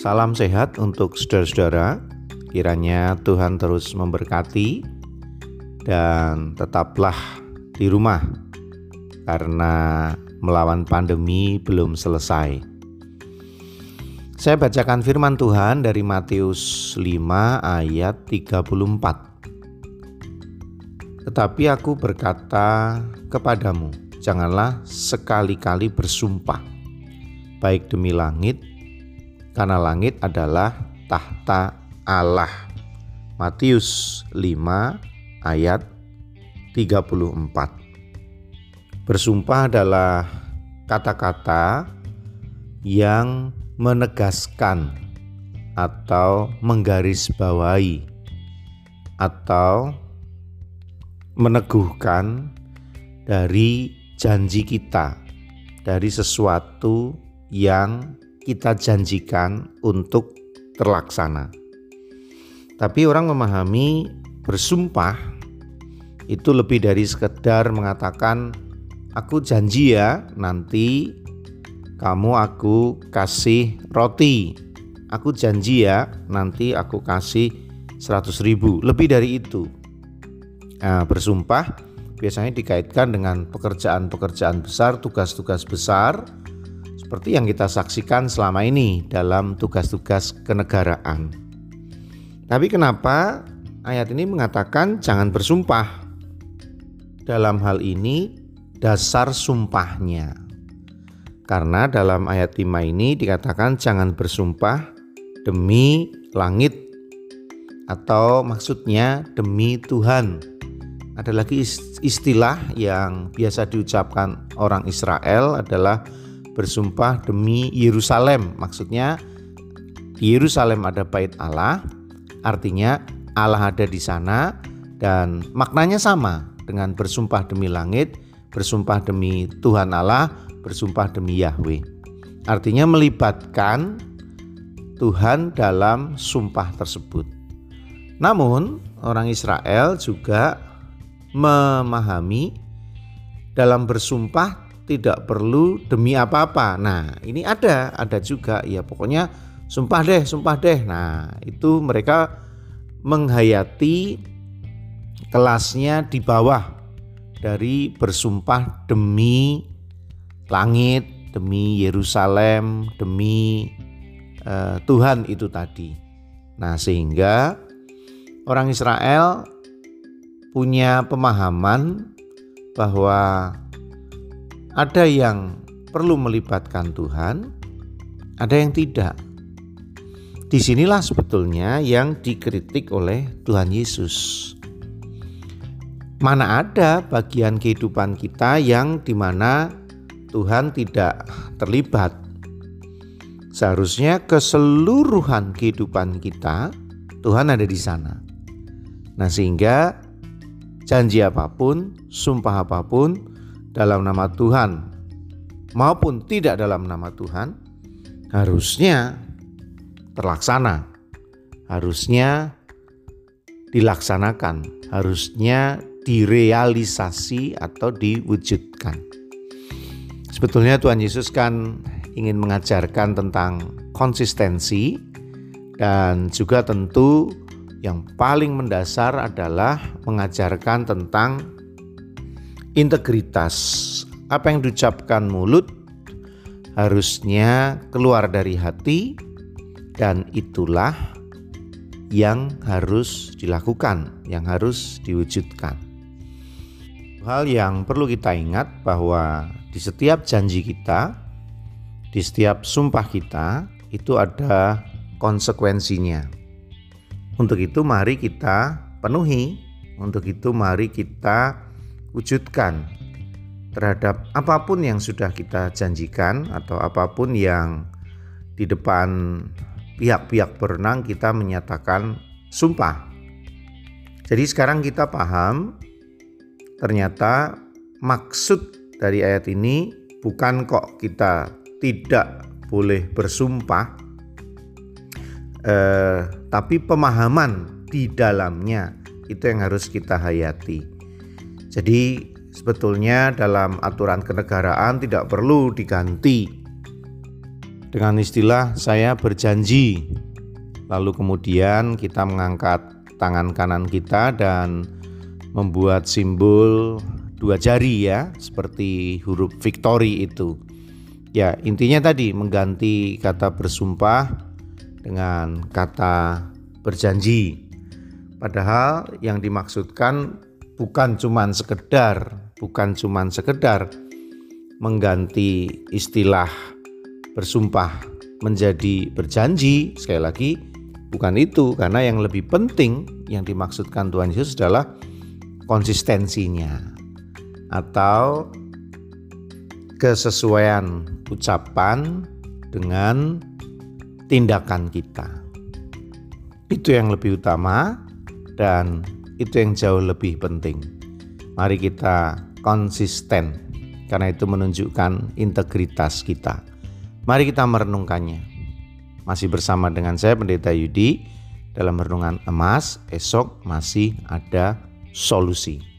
Salam sehat untuk saudara-saudara. Kiranya Tuhan terus memberkati dan tetaplah di rumah karena melawan pandemi belum selesai. Saya bacakan firman Tuhan dari Matius 5 ayat 34. Tetapi aku berkata kepadamu, janganlah sekali-kali bersumpah, baik demi langit, karena langit adalah tahta Allah. Matius 5 ayat 34. Bersumpah adalah kata-kata yang menegaskan atau menggarisbawahi atau meneguhkan dari janji kita dari sesuatu yang kita janjikan untuk terlaksana. Tapi orang memahami bersumpah itu lebih dari sekedar mengatakan aku janji ya nanti kamu aku kasih roti. Aku janji ya, nanti aku kasih 100 ribu. Lebih dari itu. Nah, bersumpah biasanya dikaitkan dengan pekerjaan-pekerjaan besar, tugas-tugas besar, seperti yang kita saksikan selama ini dalam tugas-tugas kenegaraan. Tapi kenapa ayat ini mengatakan jangan bersumpah? Dalam hal ini dasar sumpahnya. Karena dalam ayat 5 ini dikatakan jangan bersumpah demi langit atau maksudnya demi Tuhan. Ada lagi istilah yang biasa diucapkan orang Israel adalah bersumpah demi Yerusalem. Maksudnya di Yerusalem ada bait Allah, artinya Allah ada di sana dan maknanya sama dengan bersumpah demi langit, bersumpah demi Tuhan Allah, bersumpah demi Yahweh. Artinya melibatkan Tuhan dalam sumpah tersebut. Namun, orang Israel juga memahami dalam bersumpah tidak perlu demi apa-apa. Nah, ini ada, ada juga ya pokoknya sumpah deh, sumpah deh. Nah, itu mereka menghayati kelasnya di bawah dari bersumpah demi langit, demi Yerusalem, demi uh, Tuhan itu tadi. Nah, sehingga orang Israel punya pemahaman bahwa ada yang perlu melibatkan Tuhan, ada yang tidak. Di sinilah sebetulnya yang dikritik oleh Tuhan Yesus. Mana ada bagian kehidupan kita yang di mana Tuhan tidak terlibat. Seharusnya keseluruhan kehidupan kita Tuhan ada di sana. Nah, sehingga janji apa pun, sumpah apa pun dalam nama Tuhan maupun tidak dalam nama Tuhan harusnya terlaksana. Harusnya dilaksanakan, harusnya direalisasi atau diwujudkan. Sebetulnya Tuhan Yesus kan ingin mengajarkan tentang konsistensi dan juga tentu yang paling mendasar adalah mengajarkan tentang integritas. Apa yang diucapkan mulut harusnya keluar dari hati dan itulah yang harus dilakukan, yang harus diwujudkan. Hal yang perlu kita ingat bahwa di setiap janji kita, di setiap sumpah kita, itu ada konsekuensinya. Untuk itu, mari kita penuhi. Untuk itu, mari kita wujudkan terhadap apa pun yang sudah kita janjikan, atau apa pun yang di depan pihak-pihak berenang kita menyatakan sumpah. Jadi, sekarang kita paham ternyata maksud dari ayat ini bukan kok kita tidak boleh bersumpah, eh, tapi pemahaman di dalamnya itu yang harus kita hayati. Jadi sebetulnya dalam aturan kenegaraan tidak perlu diganti dengan istilah saya berjanji. Lalu kemudian kita mengangkat tangan kanan kita dan membuat simbol dua jari ya, seperti huruf victory itu. Ya, intinya tadi mengganti kata bersumpah dengan kata berjanji. Padahal yang dimaksudkan bukan cuman sekedar, bukan cuman sekedar mengganti istilah bersumpah menjadi berjanji. Sekali lagi, bukan itu karena yang lebih penting yang dimaksudkan Tuhan Yesus adalah konsistensinya atau kesesuaian ucapan dengan tindakan kita. Itu yang lebih utama dan itu yang jauh lebih penting. Mari kita konsisten karena itu menunjukkan integritas kita. Mari kita merenungkannya. Masih bersama dengan saya Pendeta Yudi dalam renungan emas, esok masih ada solusi.